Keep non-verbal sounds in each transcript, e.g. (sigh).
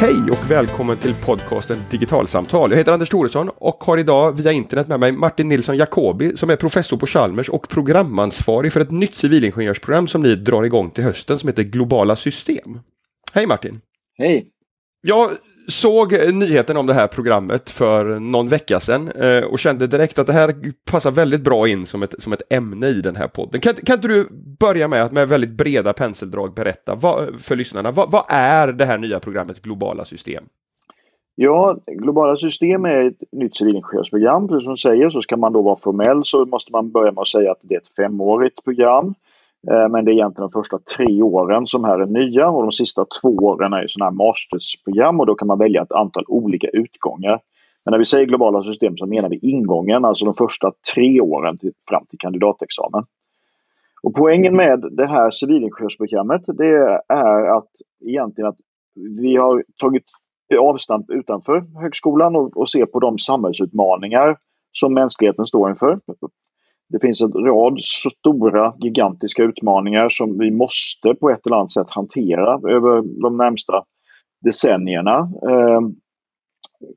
Hej och välkommen till podcasten Digitalsamtal. Jag heter Anders Thoresson och har idag via internet med mig Martin Nilsson Jacobi som är professor på Chalmers och programansvarig för ett nytt civilingenjörsprogram som ni drar igång till hösten som heter Globala system. Hej Martin! Hej! Jag såg nyheten om det här programmet för någon vecka sedan eh, och kände direkt att det här passar väldigt bra in som ett, som ett ämne i den här podden. Kan, kan inte du börja med att med väldigt breda penseldrag berätta vad, för lyssnarna, vad, vad är det här nya programmet Globala system? Ja, Globala system är ett nytt civilingenjörsprogram. Precis som du säger så ska man då vara formell så måste man börja med att säga att det är ett femårigt program. Eh, men det är egentligen de första tre åren som här är nya och de sista två åren är sådana här mastersprogram och då kan man välja ett antal olika utgångar. Men när vi säger globala system så menar vi ingången, alltså de första tre åren till, fram till kandidatexamen. Och poängen med det här civilingenjörsprogrammet det är att egentligen att vi har tagit avstamp utanför högskolan och, och ser på de samhällsutmaningar som mänskligheten står inför. Det finns en rad stora, gigantiska utmaningar som vi måste på ett eller annat sätt hantera över de närmsta decennierna. Eh,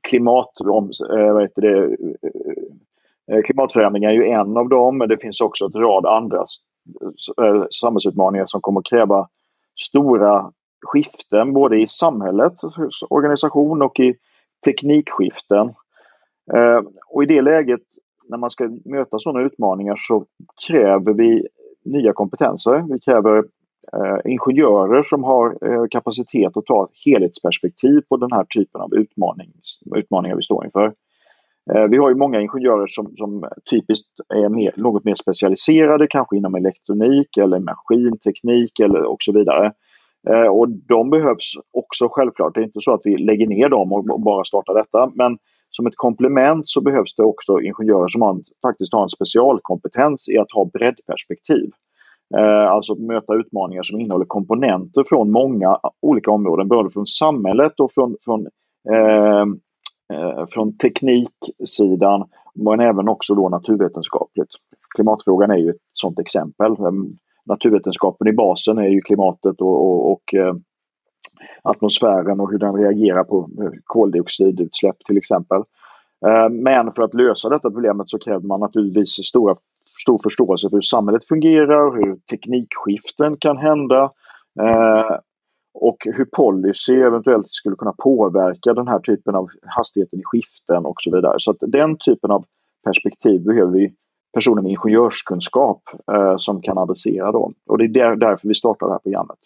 klimat, om, eh, vad heter det, eh, eh, klimatförändringar är ju en av dem, men det finns också en rad andra eh, samhällsutmaningar som kommer att kräva stora skiften både i samhället, organisation och i teknikskiften. Ehm, och i det läget när man ska möta sådana utmaningar så kräver vi nya kompetenser. Vi kräver eh, ingenjörer som har eh, kapacitet att ta ett helhetsperspektiv på den här typen av utmaningar vi står inför. Eh, vi har ju många ingenjörer som, som typiskt är mer, något mer specialiserade, kanske inom elektronik eller maskinteknik eller och så vidare. Eh, och de behövs också självklart. Det är inte så att vi lägger ner dem och bara startar detta. Men som ett komplement så behövs det också ingenjörer som har, faktiskt har en specialkompetens i att ha breddperspektiv. Eh, alltså möta utmaningar som innehåller komponenter från många olika områden, både från samhället och från, från, eh, eh från tekniksidan men även också då naturvetenskapligt. Klimatfrågan är ju ett sådant exempel. Ehm, naturvetenskapen i basen är ju klimatet och, och, och eh, atmosfären och hur den reagerar på eh, koldioxidutsläpp till exempel. Eh, men för att lösa detta problemet så kräver man naturligtvis stora, stor förståelse för hur samhället fungerar, hur teknikskiften kan hända eh, och hur policy eventuellt skulle kunna påverka den här typen av hastigheten i skiften och så vidare. Så att den typen av perspektiv behöver vi personer med ingenjörskunskap som kan adressera dem. Och det är därför vi startar det här programmet.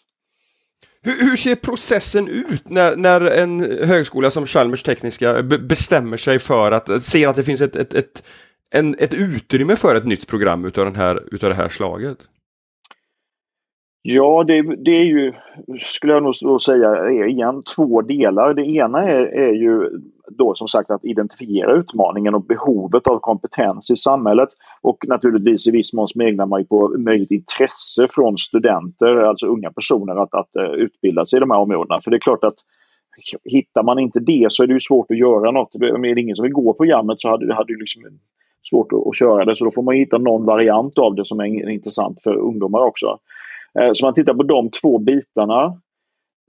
Hur, hur, ser processen ut när, när en högskola som Chalmers Tekniska bestämmer sig för att, ser att det finns ett, ett, ett, en, ett utrymme för ett nytt program utav, den här, utav det här slaget? Ja, det, det, är ju, skulle jag nog säga, är igen två delar. Det ena är, är ju då som sagt att identifiera utmaningen och behovet av kompetens i samhället. Och naturligtvis i viss mån smegnar man på möjligt intresse från studenter, alltså unga personer, att, att eh, utbilda sig i de här områdena. För det är klart att hittar man inte det så är det ju svårt att göra något. Är det ingen som vill gå programmet så hade det hade liksom svårt att, att köra det. Så då får man hitta någon variant av det som är intressant för ungdomar också. Eh, så man tittar på de två bitarna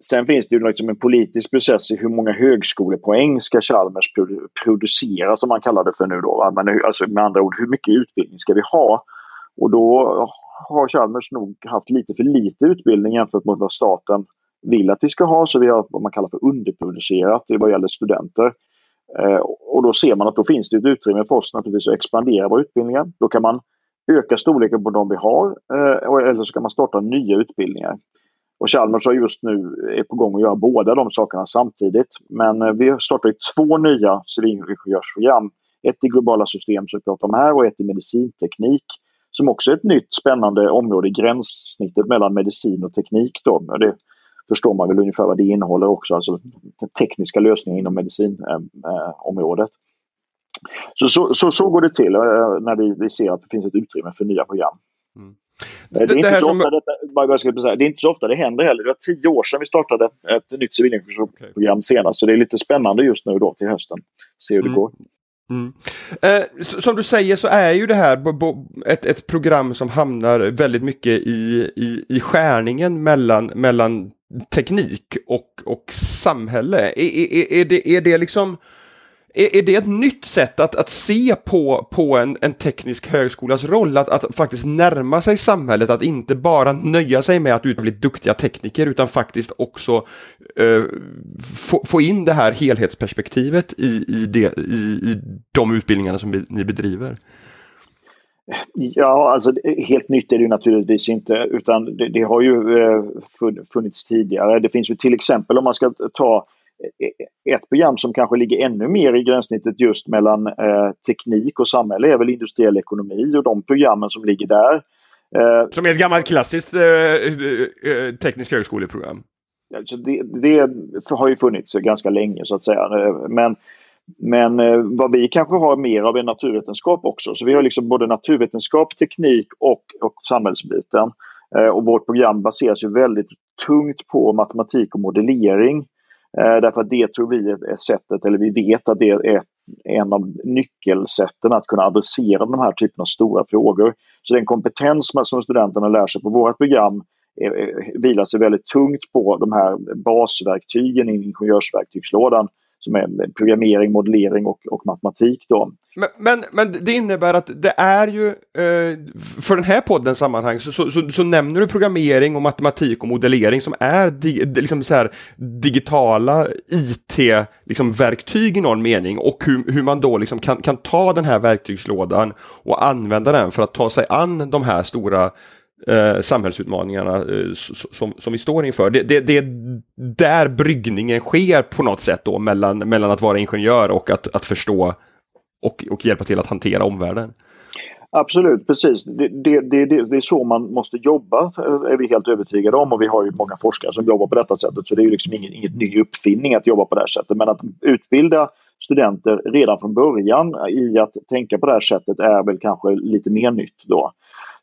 Sen finns det ju liksom en politisk process i hur många högskolepoäng ska Chalmers producera som man kallar det för nu då. Men alltså med andra ord, hur mycket utbildning ska vi ha? Och då har Chalmers nog haft lite för lite utbildning jämfört med vad staten vill att vi ska ha. Så vi har vad man kallar för underproducerat vad gäller studenter. Eh, och då ser man att då finns det ett utrymme för oss naturligtvis att expandera våra utbildningar. Då kan man öka storleken på de vi har eh, eller så kan man starta nya utbildningar. Och Chalmers har just nu är på gång att göra båda de sakerna samtidigt. Men eh, vi har startat två nya civilingenjörsprogram. Ett i globala system som vi pratar om här och ett i medicinteknik. Som också är ett nytt spännande område i gränssnittet mellan medicin och teknik. Då. Det förstår man väl ungefär vad det innehåller också, alltså tekniska lösningar inom medicinområdet. Eh, eh, så, så, så, så, går det till när vi, vi ser att det finns ett utrymme för nya program. Mm. Det, är inte så ofta detta, det är inte så ofta det händer heller. Det var tio år sedan vi startade ett nytt civilingenjörsprogram senast. Så det är lite spännande just nu då till hösten. Se hur det mm. går. Mm. Eh, som du säger så är ju det här ett, ett program som hamnar väldigt mycket i, i, i skärningen mellan, mellan teknik och, och samhälle. Är, är, är, det, är det liksom är, är det ett nytt sätt att, att se på, på en, en teknisk högskolas roll? Att, att faktiskt närma sig samhället, att inte bara nöja sig med att utbilda duktiga tekniker utan faktiskt också eh, få, få in det här helhetsperspektivet i, i, det, i, i de utbildningarna som ni bedriver? Ja, alltså helt nytt är det ju naturligtvis inte utan det, det, har ju eh, funnits tidigare. Det finns ju till exempel om man ska ta eh, ett program som kanske ligger ännu mer i gränssnittet just mellan eh, teknik och samhälle är väl industriell ekonomi och de programmen som ligger där. Eh, som är ett gammalt klassiskt eh, tekniskt högskoleprogram? Alltså det, det, har ju funnits ganska länge så att säga. Men men eh, vad vi kanske har mer av är naturvetenskap också. Så vi har liksom både naturvetenskap, teknik och, och samhällsbiten. Eh, och vårt program baseras ju väldigt tungt på matematik och modellering. Eh, därför att det tror vi är sättet, eller vi vet att det är en av nyckelsätten att kunna adressera de här typen av stora frågor. Så den kompetens som studenterna lär sig på vårt program vilar sig väldigt tungt på de här basverktygen i ingenjörsverktygslådan som är programmering, modellering och, och matematik. Då. Men, men, men, det innebär att det är ju, eh, för den här poddens sammanhang så, så, så, så, nämner du programmering och matematik och modellering som är di, liksom så här, digitala IT-verktyg liksom, i någon mening och hur, hur man då liksom kan, kan ta den här verktygslådan och använda den för att ta sig an de här stora eh, samhällsutmaningarna eh, som, som vi står inför. Det, det, det är där bryggningen sker på något sätt då mellan, mellan att vara ingenjör och att, att förstå och, och hjälpa till att hantera omvärlden. Absolut, precis. Det, det, det, det, är så man måste jobba, eh, är vi helt övertygade om. Och vi har ju många forskare som jobbar på detta sättet. Så det är ju liksom ingen, inget ny uppfinning att jobba på det här sättet. Men att utbilda studenter redan från början i att tänka på det här sättet är väl kanske lite mer nytt då.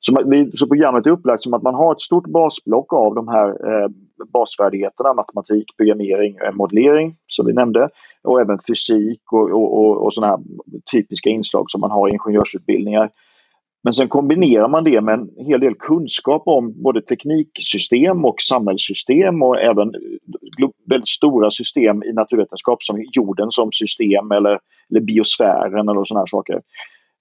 Så, så programmet är upplagt som att man har ett stort basblock av de här eh, basfärdigheterna, matematik, programmering, eh, modellering som vi nämnde och även fysik och, och, och, och sådana här typiska inslag som man har i ingenjörsutbildningar. Men sen kombinerar man det med en hel del kunskap om både tekniksystem och samhällssystem och även eh, väldigt stora system i naturvetenskap som jorden som system eller, eller biosfären eller sådana här saker.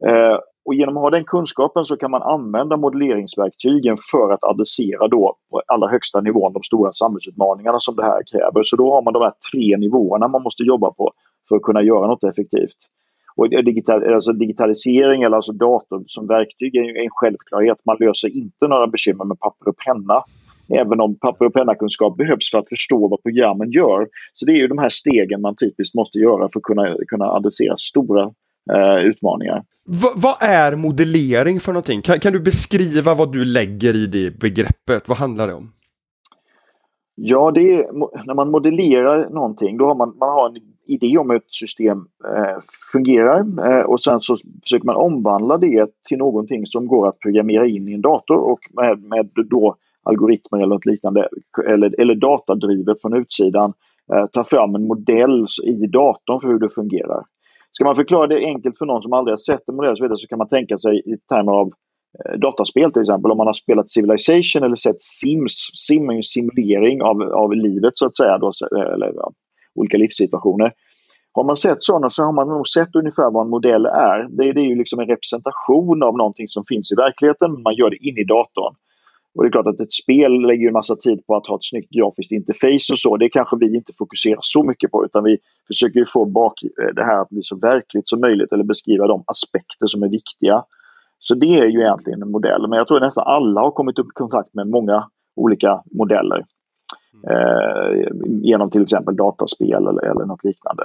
Eh, och genom att ha den kunskapen så kan man använda modelleringsverktygen för att adressera då på allra högsta nivån de stora samhällsutmaningarna som det här kräver. Så då har man de här tre nivåerna man måste jobba på för att kunna göra något effektivt. Och digital, alltså digitalisering eller alltså dator som verktyg är en självklarhet. Man löser inte några bekymmer med papper och penna. Även om papper och pennakunskap behövs för att förstå vad programmen gör. Så det är ju de här stegen man typiskt måste göra för att kunna, kunna adressera stora eh, utmaningar. V vad är modellering för någonting? Kan, kan, du beskriva vad du lägger i det begreppet? Vad handlar det om? Ja, det är, när man modellerar någonting då har man, man har en idé om hur ett system eh, fungerar eh, och sen så försöker man omvandla det till någonting som går att programmera in i en dator och med, med då algoritmer eller något liknande eller, eller datadrivet från utsidan eh, ta fram en modell i datorn för hur det fungerar. Ska man förklara det enkelt för någon som aldrig har sett en modell så, vidare, så kan man tänka sig i termer av eh, dataspel till exempel. Om man har spelat Civilization eller sett Sims. Sim är en simulering av, av livet så att säga, då, eh, eller ja, olika livssituationer. Har man sett sådana så har man nog sett ungefär vad en modell är. Det, det är ju liksom en representation av någonting som finns i verkligheten, man gör det in i datorn. Och det är klart att ett spel lägger en massa tid på att ha ett snyggt grafiskt interface och så. Det kanske vi inte fokuserar så mycket på utan vi försöker få bak eh, det här att bli så verkligt som möjligt eller beskriva de aspekter som är viktiga. Så det är ju egentligen en modell. Men jag tror att nästan alla har kommit upp i kontakt med många olika modeller. Eh, genom till exempel dataspel eller, eller något liknande.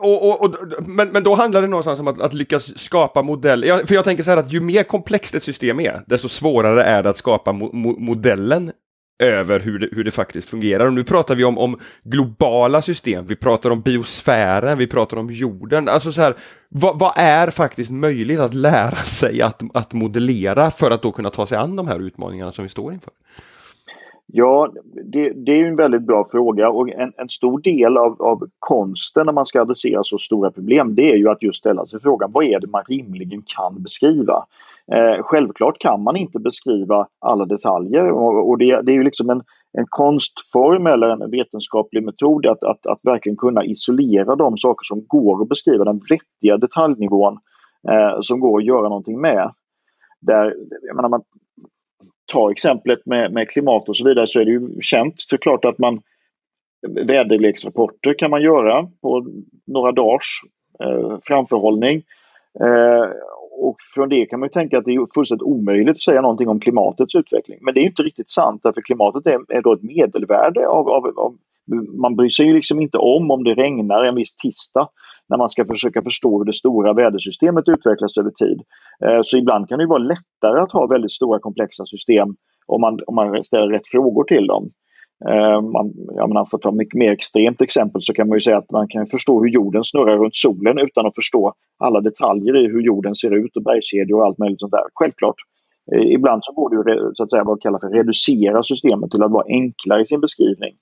Och, och, och, men, men då handlar det någonstans om att, att lyckas skapa modeller. Jag, för jag tänker så här att ju mer komplext ett system är, desto svårare är det att skapa mo mo modellen över hur det, hur det faktiskt fungerar. Och nu pratar vi om, om globala system, vi pratar om biosfären, vi pratar om jorden. Alltså så här, vad, vad, är faktiskt möjligt att lära sig att, att modellera för att då kunna ta sig an de här utmaningarna som vi står inför? Ja, det, det, är en väldigt bra fråga och en, en stor del av, av, konsten när man ska adressera så stora problem det är ju att just ställa sig frågan vad är det man rimligen kan beskriva? Eh, självklart kan man inte beskriva alla detaljer och, och det, det, är ju liksom en, en konstform eller en vetenskaplig metod att, att, att verkligen kunna isolera de saker som går att beskriva, den vettiga detaljnivån eh, som går att göra någonting med. Där, jag menar, man tar exemplet med, med klimat och så vidare så är det ju känt såklart att man väderleksrapporter kan man göra på några dagars eh, framförhållning. Eh, och från det kan man tänka att det är fullständigt omöjligt att säga någonting om klimatets utveckling. Men det är inte riktigt sant därför klimatet är, är då ett medelvärde av, av, av man bryr sig ju liksom inte om om det regnar en viss tisdag när man ska försöka förstå hur det stora vädersystemet utvecklas över tid. Eh, så ibland kan det vara lättare att ha väldigt stora komplexa system om man, om man ställer rätt frågor till dem. Eh, man, jag menar, för att ta ett mycket mer extremt exempel så kan man ju säga att man kan förstå hur jorden snurrar runt solen utan att förstå alla detaljer i hur jorden ser ut och bergskedjor och allt möjligt sånt där. Självklart. Eh, ibland så går det ju så att säga vad kallar för reducera systemet till att vara enklare i sin beskrivning.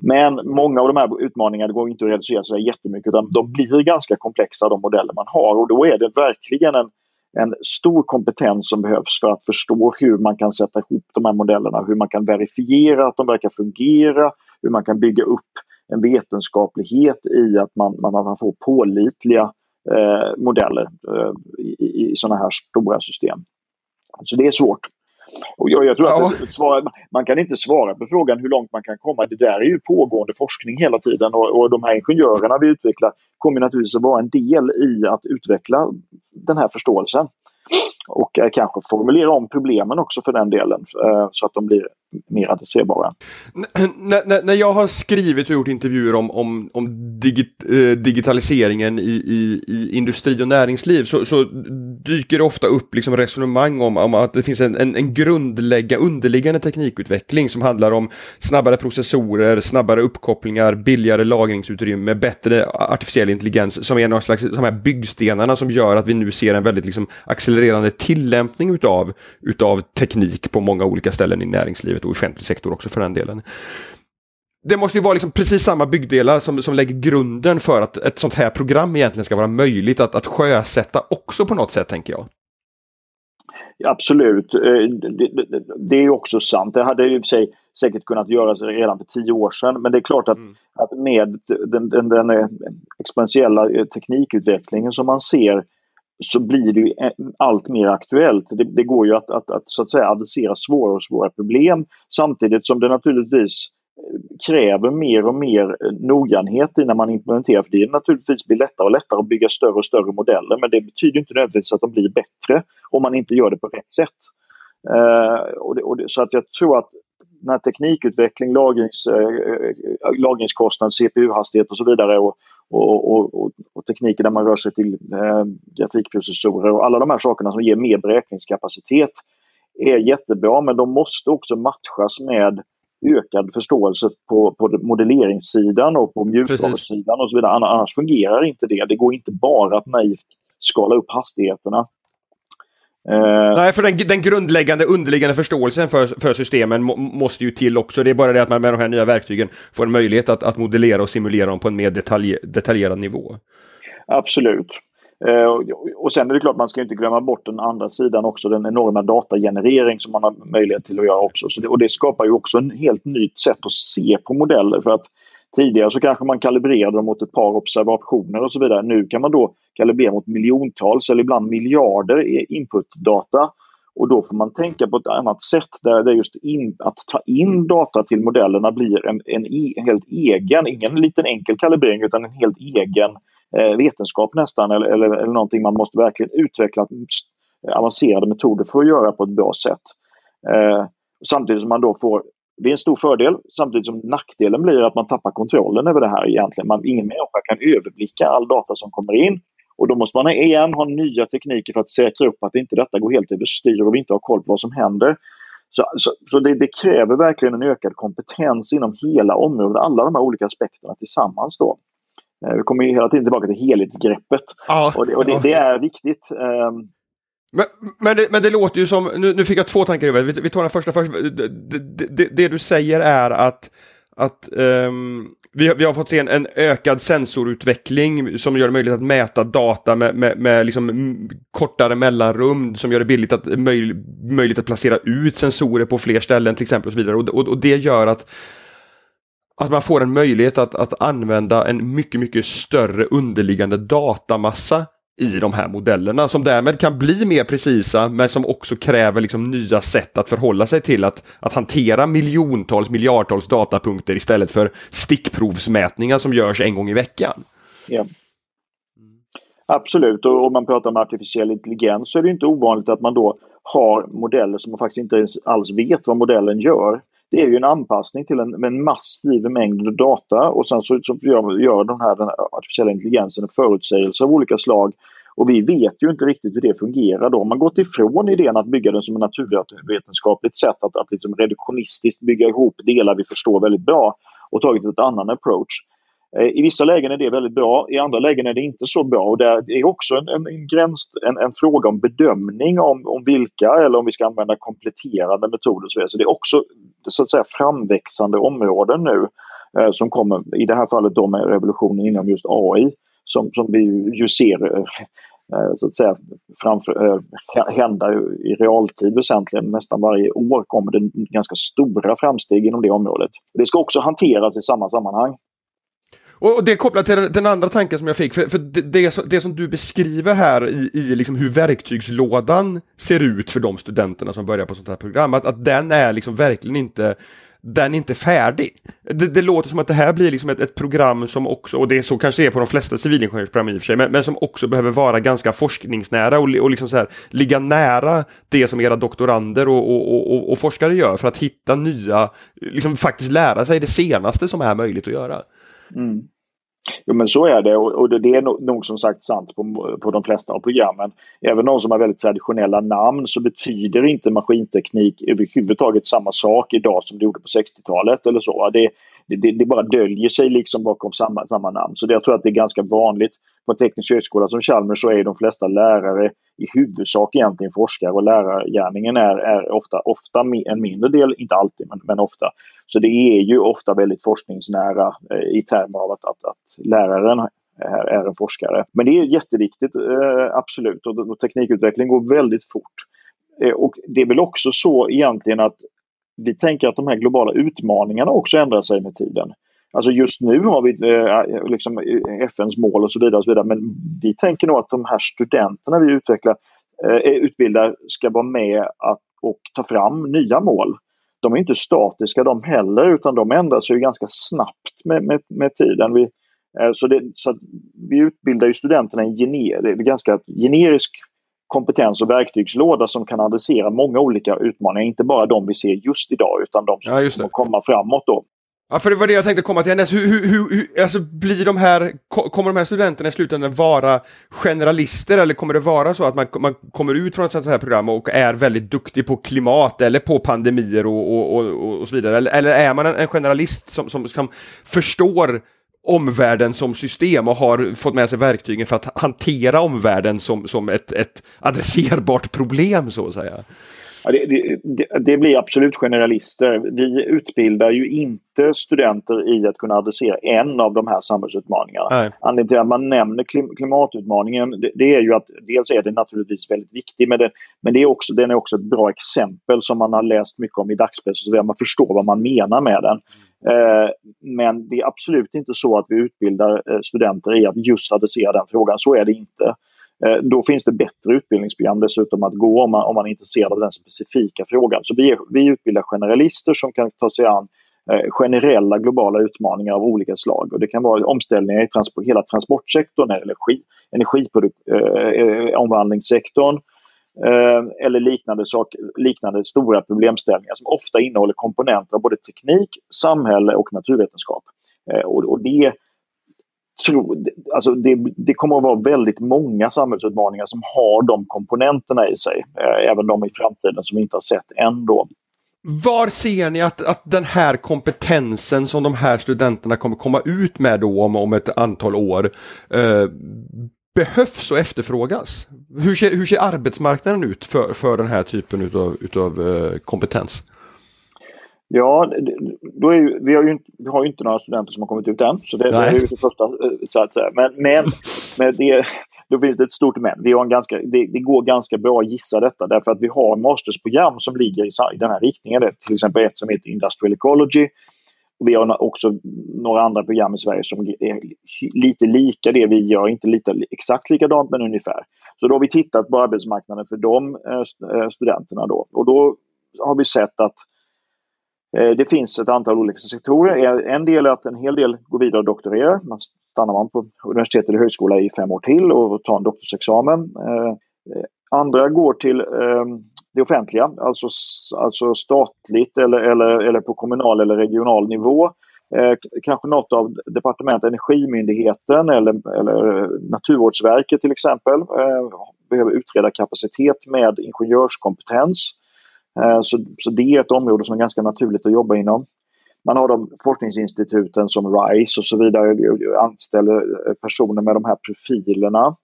Men många av de här utmaningarna går inte att reducera så jättemycket utan de blir ganska komplexa de modeller man har och då är det verkligen en en stor kompetens som behövs för att förstå hur man kan sätta ihop de här modellerna, hur man kan verifiera att de verkar fungera, hur man kan bygga upp en vetenskaplighet i att man, man får pålitliga eh, modeller eh, i, i sådana här stora system. Så det är svårt. Och jag, jag tror ja. att svara, man kan inte svara på frågan hur långt man kan komma. Det där är ju pågående forskning hela tiden och, och de här ingenjörerna vi utvecklar kommer naturligtvis att vara en del i att utveckla den här förståelsen. Och eh, kanske formulera om problemen också för den delen eh, så att de blir mer adresserbara. När jag har skrivit och gjort intervjuer om, om, om digit, eh, digitaliseringen i, i, i, industri och näringsliv så, så, dyker det ofta upp liksom resonemang om, om att det finns en, en, en grundlägga, underliggande teknikutveckling som handlar om snabbare processorer, snabbare uppkopplingar, billigare lagringsutrymme, bättre artificiell intelligens som är någon slags de här byggstenarna som gör att vi nu ser en väldigt liksom, accelererande tillämpning utav, utav teknik på många olika ställen i näringslivet och offentlig sektor också för den delen. Det måste ju vara liksom precis samma byggdelar som, som lägger grunden för att ett sånt här program egentligen ska vara möjligt att, att sjösätta också på något sätt, tänker jag. Absolut, eh, det, är också sant. Det hade ju sig säkert kunnat göras redan för tio år sedan. Men det är klart att, mm. att med den, den, den exponentiella teknikutvecklingen som man ser så blir det ju allt mer aktuellt. Det, det går ju att, att, att, så att säga adressera svåra och svåra problem samtidigt som det naturligtvis eh, kräver mer och mer eh, noggrannhet när man implementerar. För det naturligtvis blir lättare och lättare att bygga större och större modeller men det betyder inte nödvändigtvis att de blir bättre om man inte gör det på rätt sätt. Uh, och det, och det, så att jag tror att när teknikutveckling, lagrings, eh, lagringskostnad, CPU-hastighet och så vidare och, och, och, och, tekniker där man rör sig till eh, grafikprocessorer och alla de här sakerna som ger mer beräkningskapacitet är jättebra men de måste också matchas med ökad förståelse på, på modelleringssidan och på mjukvarusidan och så vidare. Annars fungerar inte det. Det går inte bara att naivt skala upp hastigheterna. Uh, Nej, för den, den, grundläggande underliggande förståelsen för, för systemen må, måste ju till också. Det är bara det att man med de här nya verktygen får en möjlighet att, att modellera och simulera dem på en mer detalj, detaljerad nivå. Absolut. Uh, och sen är det klart man ska inte glömma bort den andra sidan också, den enorma datagenerering som man har möjlighet till att göra också. Så det, och det skapar ju också en helt nytt sätt att se på modeller för att Tidigare så kanske man kalibrerade dem mot ett par observationer och så vidare. Nu kan man då kalibrera mot miljontals eller ibland miljarder inputdata. Och då får man tänka på ett annat sätt där det just in, att ta in data till modellerna blir en, en, en helt egen, ingen liten enkel kalibrering utan en helt egen eh, vetenskap nästan eller, eller, eller någonting man måste verkligen utveckla avancerade metoder för att göra på ett bra sätt. Eh, samtidigt som man då får det är en stor fördel samtidigt som nackdelen blir att man tappar kontrollen över det här egentligen. Man, ingen människa kan överblicka all data som kommer in och då måste man igen ha nya tekniker för att säkra upp att inte detta går helt överstyr och vi inte har koll på vad som händer. Så, så, så det, det, kräver verkligen en ökad kompetens inom hela området, alla de här olika aspekterna tillsammans. Då. Eh, vi kommer hela tiden tillbaka till helhetsgreppet ja, och, det, och det, det, är viktigt. Men, men, det, men det låter ju som, nu, nu fick jag två tankar i huvudet, vi, vi tar den första först. Det, det, det, det, du säger är att, att um, vi, vi har fått se en, en, ökad sensorutveckling som gör det möjligt att mäta data med, med, med liksom kortare mellanrum som gör det billigt att, möj, möjligt att placera ut sensorer på fler ställen till exempel och så vidare. Och, och, och det gör att att man får en möjlighet att, att använda en mycket, mycket större underliggande datamassa i de här modellerna som därmed kan bli mer precisa men som också kräver liksom nya sätt att förhålla sig till att, att hantera miljontals, miljardtals datapunkter istället för stickprovsmätningar som görs en gång i veckan. Ja. Absolut, och om man pratar om artificiell intelligens så är det inte ovanligt att man då har modeller som man faktiskt inte alls vet vad modellen gör det är ju en anpassning till en, en massiv mängd data och sen så, så gör, gör den här den artificiella intelligensen en förutsägelse av olika slag. Och vi vet ju inte riktigt hur det fungerar då. Man gått ifrån idén att bygga den som ett naturvetenskapligt sätt att, att liksom reduktionistiskt bygga ihop delar vi förstår väldigt bra och tagit ett annan approach. Eh, I vissa lägen är det väldigt bra, i andra lägen är det inte så bra. Och det är också en, en, en, gräns, en, en fråga om bedömning om, om vilka eller om vi ska använda kompletterande metoder. Så, så det är också så att säga, framväxande områden nu eh, som kommer, i det här fallet då med revolutionen inom just AI, som, som vi ju ser eh, eh så att säga framför, eh, hända i realtid väsentligen. Nästan varje år kommer det ganska stora framsteg inom det området. Det ska också hanteras i samma sammanhang. Och det är kopplat till den andra tanken som jag fick, för, för det, det, det, som du beskriver här i, i liksom hur verktygslådan ser ut för de studenterna som börjar på sånt här program, att, att den är liksom verkligen inte den är inte färdig. Det, det, låter som att det här blir liksom ett, ett, program som också, och det är så kanske det är på de flesta civilingenjörsprogram i och för sig, men, men som också behöver vara ganska forskningsnära och, och liksom så här, ligga nära det som era doktorander och, och, och, och forskare gör för att hitta nya, liksom faktiskt lära sig det senaste som är möjligt att göra. Mm. Jo men så är det och, och det är nog som sagt sant på, på de flesta av programmen. Även de som har väldigt traditionella namn så betyder inte maskinteknik överhuvudtaget samma sak idag som det gjorde på 60-talet eller så. Det, det, det, bara döljer sig liksom bakom samma, samma namn. Så det, jag tror att det är ganska vanligt. På teknisk högskola som Chalmers så är de flesta lärare i huvudsak egentligen forskare och lärargärningen är, är ofta, ofta en mindre del, inte alltid men, men ofta. Så det är ju ofta väldigt forskningsnära eh, i termer av att, att, att läraren är, är en forskare. Men det är jätteviktigt, eh, absolut. Och, och teknikutveckling går väldigt fort. Eh, och det är väl också så egentligen att vi tänker att de här globala utmaningarna också ändrar sig med tiden. Alltså just nu har vi eh, liksom eh, FNs mål och så vidare, och så vidare men vi tänker nog att de här studenterna vi utvecklar, eh, eh utbildar ska vara med att, och ta fram nya mål. De är inte statiska de heller utan de ändrar sig ganska snabbt med, med, med tiden. Vi, eh, så, det, så vi utbildar ju studenterna i en gener, ganska generisk kompetens och verktygslåda som kan adressera många olika utmaningar. Inte bara de vi ser just idag utan de som ja, kommer komma framåt då. Ja, för det var det jag tänkte komma till. Hur, hur, hur, alltså blir de här, kommer de här studenterna i slutändan vara generalister eller kommer det vara så att man, man kommer ut från ett sånt här program och är väldigt duktig på klimat eller på pandemier och, och, och, och så vidare? Eller, eller är man en, en generalist som, som, som förstår omvärlden som system och har fått med sig verktygen för att hantera omvärlden som, som ett, ett adresserbart problem så att säga. Det, det, det, blir absolut generalister. Vi utbildar ju inte studenter i att kunna adressera en av de här samhällsutmaningarna. Anledningen till att man nämner klim, klimatutmaningen det, det, är ju att dels är den naturligtvis väldigt viktig men, det, men det är också, den är också ett bra exempel som man har läst mycket om i dagspress och Man förstår vad man menar med den. Eh, men det är absolut inte så att vi utbildar eh, studenter i att just adressera den frågan. Så är det inte. Eh, då finns det bättre utbildningsprogram dessutom att gå om man, om man är intresserad av den specifika frågan. Så vi, vi utbildar generalister som kan ta sig an eh, generella globala utmaningar av olika slag. Och det kan vara omställningar i trans hela transportsektorn, energi, energiomvandlingssektorn, eh, eh, eller liknande, sak, liknande stora problemställningar som ofta innehåller komponenter av både teknik, samhälle och naturvetenskap. Eh, och, och det, tro, alltså det, det, kommer att vara väldigt många samhällsutmaningar som har de komponenterna i sig. Eh, även de i framtiden som vi inte har sett än då. Var ser ni att, att den här kompetensen som de här studenterna kommer komma ut med då om, om ett antal år eh, behövs och efterfrågas? Hur ser, hur ser arbetsmarknaden ut för, för den här typen utav, utav eh, kompetens? Ja, då är ju, vi, har ju, vi har ju inte några studenter som har kommit ut än. Så det, det är ju det första, eh, så att säga. Men, men, men det, då finns det ett stort men. Vi har en ganska, det, det, går ganska bra att gissa detta därför att vi har mastersprogram som ligger i, i den här riktningen. Det till exempel ett som heter Industrial Ecology. Vi har också några andra program i Sverige som är lite lika det vi gör, inte lite exakt likadant men ungefär. Så då har vi tittat på arbetsmarknaden för de eh, eh, studenterna då och då har vi sett att Eh, det finns ett antal olika sektorer. En del är att en hel del går vidare och doktorerar. Man stannar man på universitet eller högskola i fem år till och tar en doktorsexamen. Eh, eh, andra går till ehm, det offentliga, alltså, alltså statligt eller, eller, eller på kommunal eller regional nivå. Eh, kanske något av departement, Energimyndigheten eller, eller Naturvårdsverket till exempel behöver utreda kapacitet med ingenjörskompetens. Eh, så, så det är ett område som är ganska naturligt att jobba inom. Man har de forskningsinstituten som RISE och så vidare, anställer eh, personer med de här profilerna.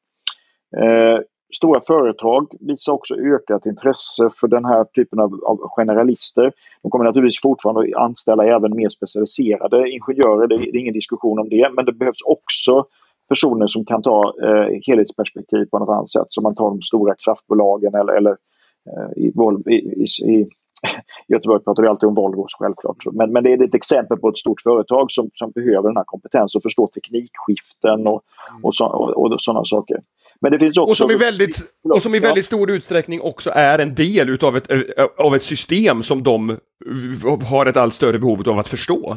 Eh, stora företag visar också ökat intresse för den här typen av, av, generalister. De kommer naturligtvis fortfarande att anställa även mer specialiserade ingenjörer, det, det är ingen diskussion om det, men det behövs också personer som kan ta eh, helhetsperspektiv på något annat sätt. Så man tar de stora kraftbolagen eller, eller Eh, i, i, i, i (laughs) Göteborg pratar vi alltid om Volvo självklart. Men, men det är ett exempel på ett stort företag som, som behöver den här kompetensen och förstå teknikskiften och, mm. och, så, och, och sådana saker. Men det finns också... Och som i väldigt, och som i väldigt stor utsträckning också är en del utav ett, av ett system som de har ett allt större behov av att förstå.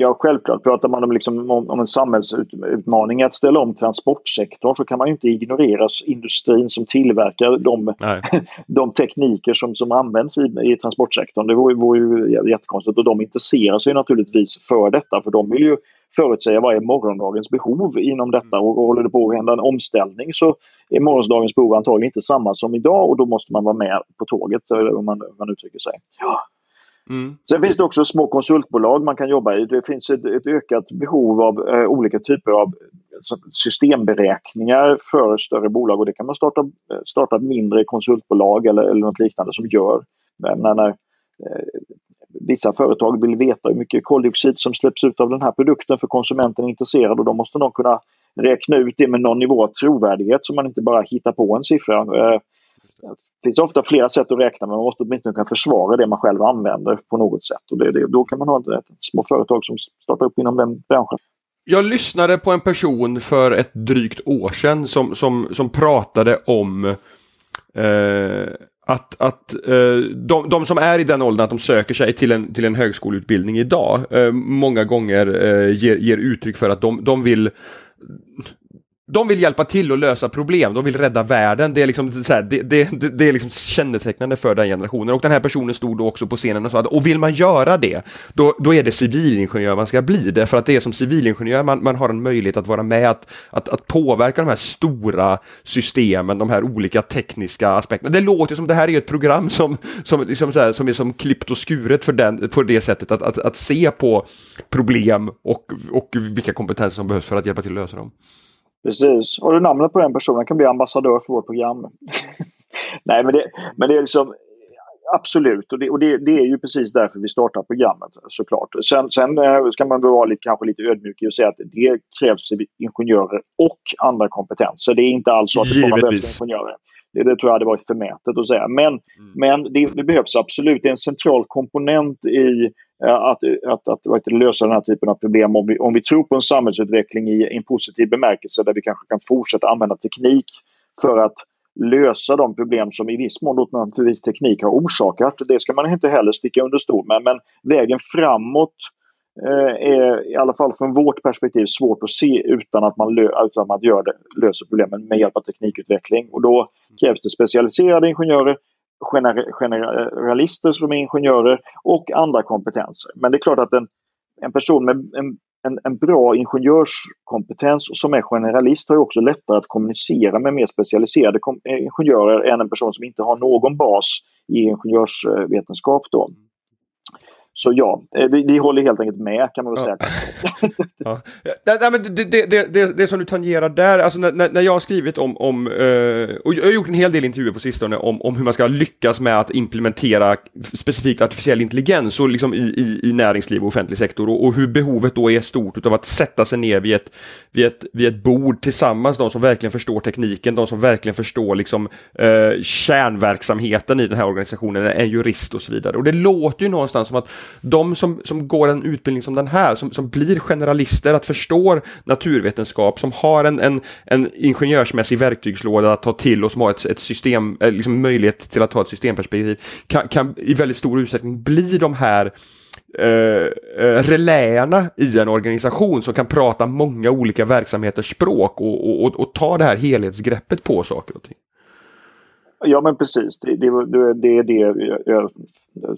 Ja, självklart. Pratar man om, liksom, om, om en samhällsutmaning att ställa om transportsektorn så kan man inte ignorera industrin som tillverkar de, (laughs) de tekniker som, som används i, i transportsektorn. Det vore, vore ju jättekonstigt och de intresserar sig naturligtvis för detta för de vill ju förutsäga vad är morgondagens behov inom detta och, och håller det på att hända en omställning så är morgondagens behov antagligen inte samma som idag och då måste man vara med på tåget om man, om man uttrycker sig. Ja. Mm. Sen finns det också små konsultbolag man kan jobba i. Det finns ett, ett ökat behov av eh, olika typer av eh, systemberäkningar för större bolag och det kan man starta, eh, starta ett mindre konsultbolag eller, eller något liknande som gör. Men när, eh, vissa företag vill veta hur mycket koldioxid som släpps ut av den här produkten för konsumenten är intresserad och då måste någon kunna räkna ut det med någon nivå av trovärdighet så man inte bara hittar på en siffra. Eh, det finns ofta flera sätt att räkna men man måste åtminstone kunna försvara det man själv använder på något sätt. Och det, det, då kan man ha ett, ett små företag som startar upp inom den branschen. Jag lyssnade på en person för ett drygt år sedan som, som, som pratade om eh, att, att eh, de, de, som är i den åldern att de söker sig till en, till en högskoleutbildning idag eh, många gånger eh, ger, ger uttryck för att de, de vill de vill hjälpa till att lösa problem, de vill rädda världen. Det är, liksom, så här, det, det, det, är liksom kännetecknande för den generationen. Och den här personen stod då också på scenen och sa att och vill man göra det, då, då är det civilingenjör man ska bli. Därför att det är som civilingenjör man, man har en möjlighet att vara med att, att, att påverka de här stora systemen, de här olika tekniska aspekterna. Det låter som det här är ett program som, som, liksom så här, som är som klippt och skuret för, den, för det sättet att, att, att se på problem och, och vilka kompetenser som behövs för att hjälpa till att lösa dem. Precis. Och du namnet på den personen kan bli ambassadör för vårt program. (laughs) Nej, men det, men det är liksom Absolut, och, det, och det, det, är ju precis därför vi startar programmet såklart. Sen, sen eh, ska man vara lite, kanske lite ödmjuk och säga att det krävs ingenjörer och andra kompetenser. Det är inte alls så att det bara behövs ingenjörer. Det, det, tror jag hade varit förmätet att säga. Men, mm. men det, det, behövs absolut. Det är en central komponent i Eh, att, att, att, att, lösa den här typen av problem. Om vi, om vi tror på en samhällsutveckling i en positiv bemärkelse där vi kanske kan fortsätta använda teknik för att lösa de problem som i viss mån naturligtvis teknik har orsakat. Det ska man inte heller sticka under stol med. Men vägen framåt Eh, är i alla fall från vårt perspektiv svårt att se utan att man, lö utan att man gör det, löser problemen med hjälp av teknikutveckling. Och då krävs det specialiserade ingenjörer, generalister som är ingenjörer och andra kompetenser. Men det är klart att en, en person med en, en, en, bra ingenjörskompetens som är generalist har också lättare att kommunicera med mer specialiserade ingenjörer än en person som inte har någon bas i ingenjörsvetenskap. Då så ja, eh, vi, vi, håller helt enkelt med kan man väl säga. (laughs) ja. Nej, men det, det, det, det, som du tangerar där, alltså när, när jag har skrivit om, om uh, och jag har gjort en hel del intervjuer på sistone om, om hur man ska lyckas med att implementera specifikt artificiell intelligens och liksom i, i, i näringsliv och offentlig sektor och, och, hur behovet då är stort av att sätta sig ner vid ett, vid ett, vid ett bord tillsammans, de som verkligen förstår tekniken, de som verkligen förstår liksom uh, kärnverksamheten i den här organisationen, en jurist och så vidare. Och det låter ju någonstans som att de som, som går en utbildning som den här, som, som blir generalister, att förstår naturvetenskap, som har en, en, en ingenjörsmässig verktygslåda att ta till och som har ett, ett system, eh, liksom möjlighet till att ta ett systemperspektiv, kan, kan i väldigt stor utsträckning bli de här eh, eh, Uh, uh, reläerna i en organisation som kan prata många olika verksamheters språk och, och, och, ta det här helhetsgreppet på saker och ting. Ja men precis, det, det, det är det jag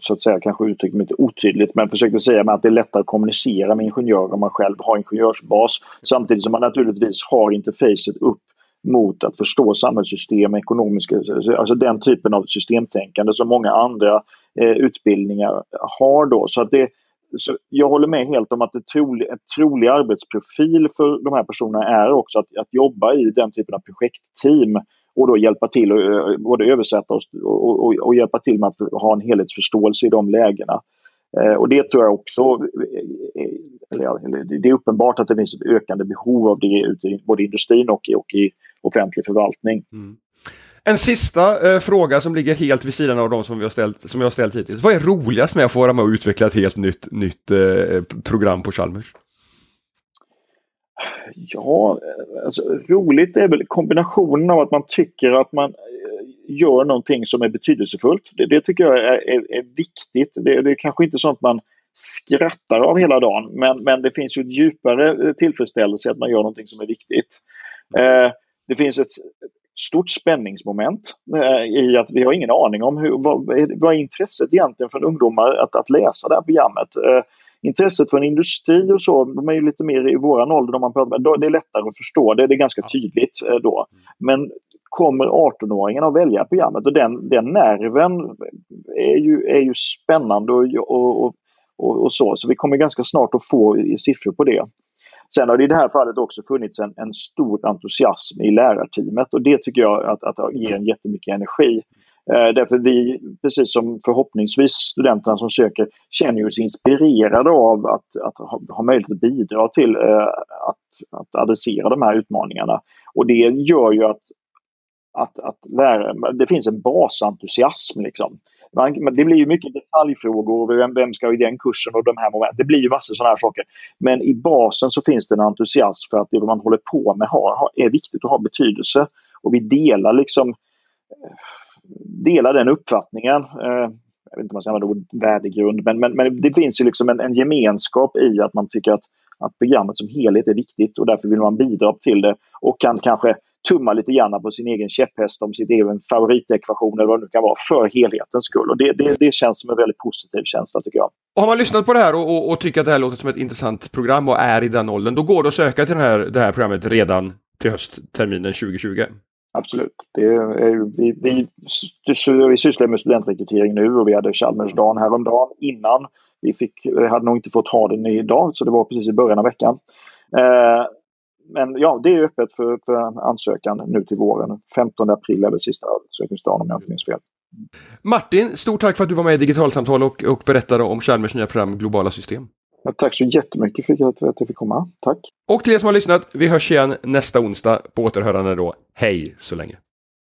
så att säga kanske uttryckte mig lite otydligt men försökte säga med att det är lättare att kommunicera med ingenjörer om man själv har ingenjörsbas samtidigt som man naturligtvis har interfacet upp mot att förstå samhällssystem, ekonomiska, alltså den typen av systemtänkande som många andra eh, utbildningar har då. Så att det, så jag håller med helt om att en trolig, trolig arbetsprofil för de här personerna är också att, att jobba i den typen av projektteam och då hjälpa till och eh, både översätta och, och, och, och, hjälpa till med att ha en helhetsförståelse i de lägena. Eh, och det tror jag också, eh, eh, eller, eller, det är uppenbart att det finns ett ökande behov av det ute i både industrin och, och i offentlig förvaltning. Mm. En sista eh, fråga som ligger helt vid sidan av de som, vi har ställt, som jag har ställt hittills. Vad är roligast med att få vara med och utveckla ett helt nytt, nytt eh, program på Chalmers? Ja, alltså, roligt är väl kombinationen av att man tycker att man eh, gör någonting som är betydelsefullt. Det, det tycker jag är, är, är viktigt. Det, det, är kanske inte sånt man skrattar av hela dagen men, men det finns ju ett djupare eh, tillfredsställelse att man gör någonting som är viktigt. Eh, det finns ett stort spänningsmoment eh, i att vi har ingen aning om hur, vad, vad är intresset egentligen för ungdomar att, att läsa det här programmet. Eh, intresset för en industri och så, de är ju lite mer i våran ålder, de man pratar med, det är lättare att förstå, det, det är ganska tydligt eh, då. Men kommer 18-åringen att välja programmet och den, den nerven är ju, är ju spännande och, och, och, och så, så vi kommer ganska snart att få siffror på det. Sen har det i det här fallet också funnits en, en stor entusiasm i lärarteamet och det tycker jag att, att ger en jättemycket energi. Eh, därför vi, precis som förhoppningsvis studenterna som söker, känner oss inspirerade av att, att ha, ha möjlighet att bidra till eh, att, att adressera de här utmaningarna. Och det gör ju att, att, att lära, det finns en basentusiasm. Liksom. Man, det blir ju mycket detaljfrågor, vem, vem ska i den kursen och de här momenten. Det blir ju massor sådana här saker. Men i basen så finns det en entusiasm för att det man håller på med har, är viktigt och har betydelse. Och vi delar liksom eh, delar den uppfattningen. Eh, jag vet inte om man ska använda ordet värdegrund, men, men, men, det finns ju liksom en, en, gemenskap i att man tycker att, att programmet som helhet är viktigt och därför vill man bidra till det och kan kanske tumma lite grann på sin egen käpphäst om sin egen favoritekvation eller vad det nu kan vara för helhetens skull. Och det, det, det känns som en väldigt positiv känsla tycker jag. Och har man lyssnat på det här och, och, och, tycker att det här låter som ett intressant program och är i den åldern, då går det att söka till det här, det här programmet redan till höstterminen 2020? Absolut. Det är, vi, vi, vi sysslar med studentrekrytering nu och vi hade Chalmersdagen häromdagen innan. Vi fick, hade nog inte fått ha den idag så det var precis i början av veckan. Eh, men ja, det är öppet för, för ansökan nu till våren. 15 april är väl sista ansökningsdagen om jag inte minns fel. Martin, stort tack för att du var med i Digitalsamtal och, och berättade om Chalmers nya program Globala system. Tack så jättemycket för att jag fick komma. Tack! Och till er som har lyssnat, vi hörs igen nästa onsdag på återhörande då. Hej så länge!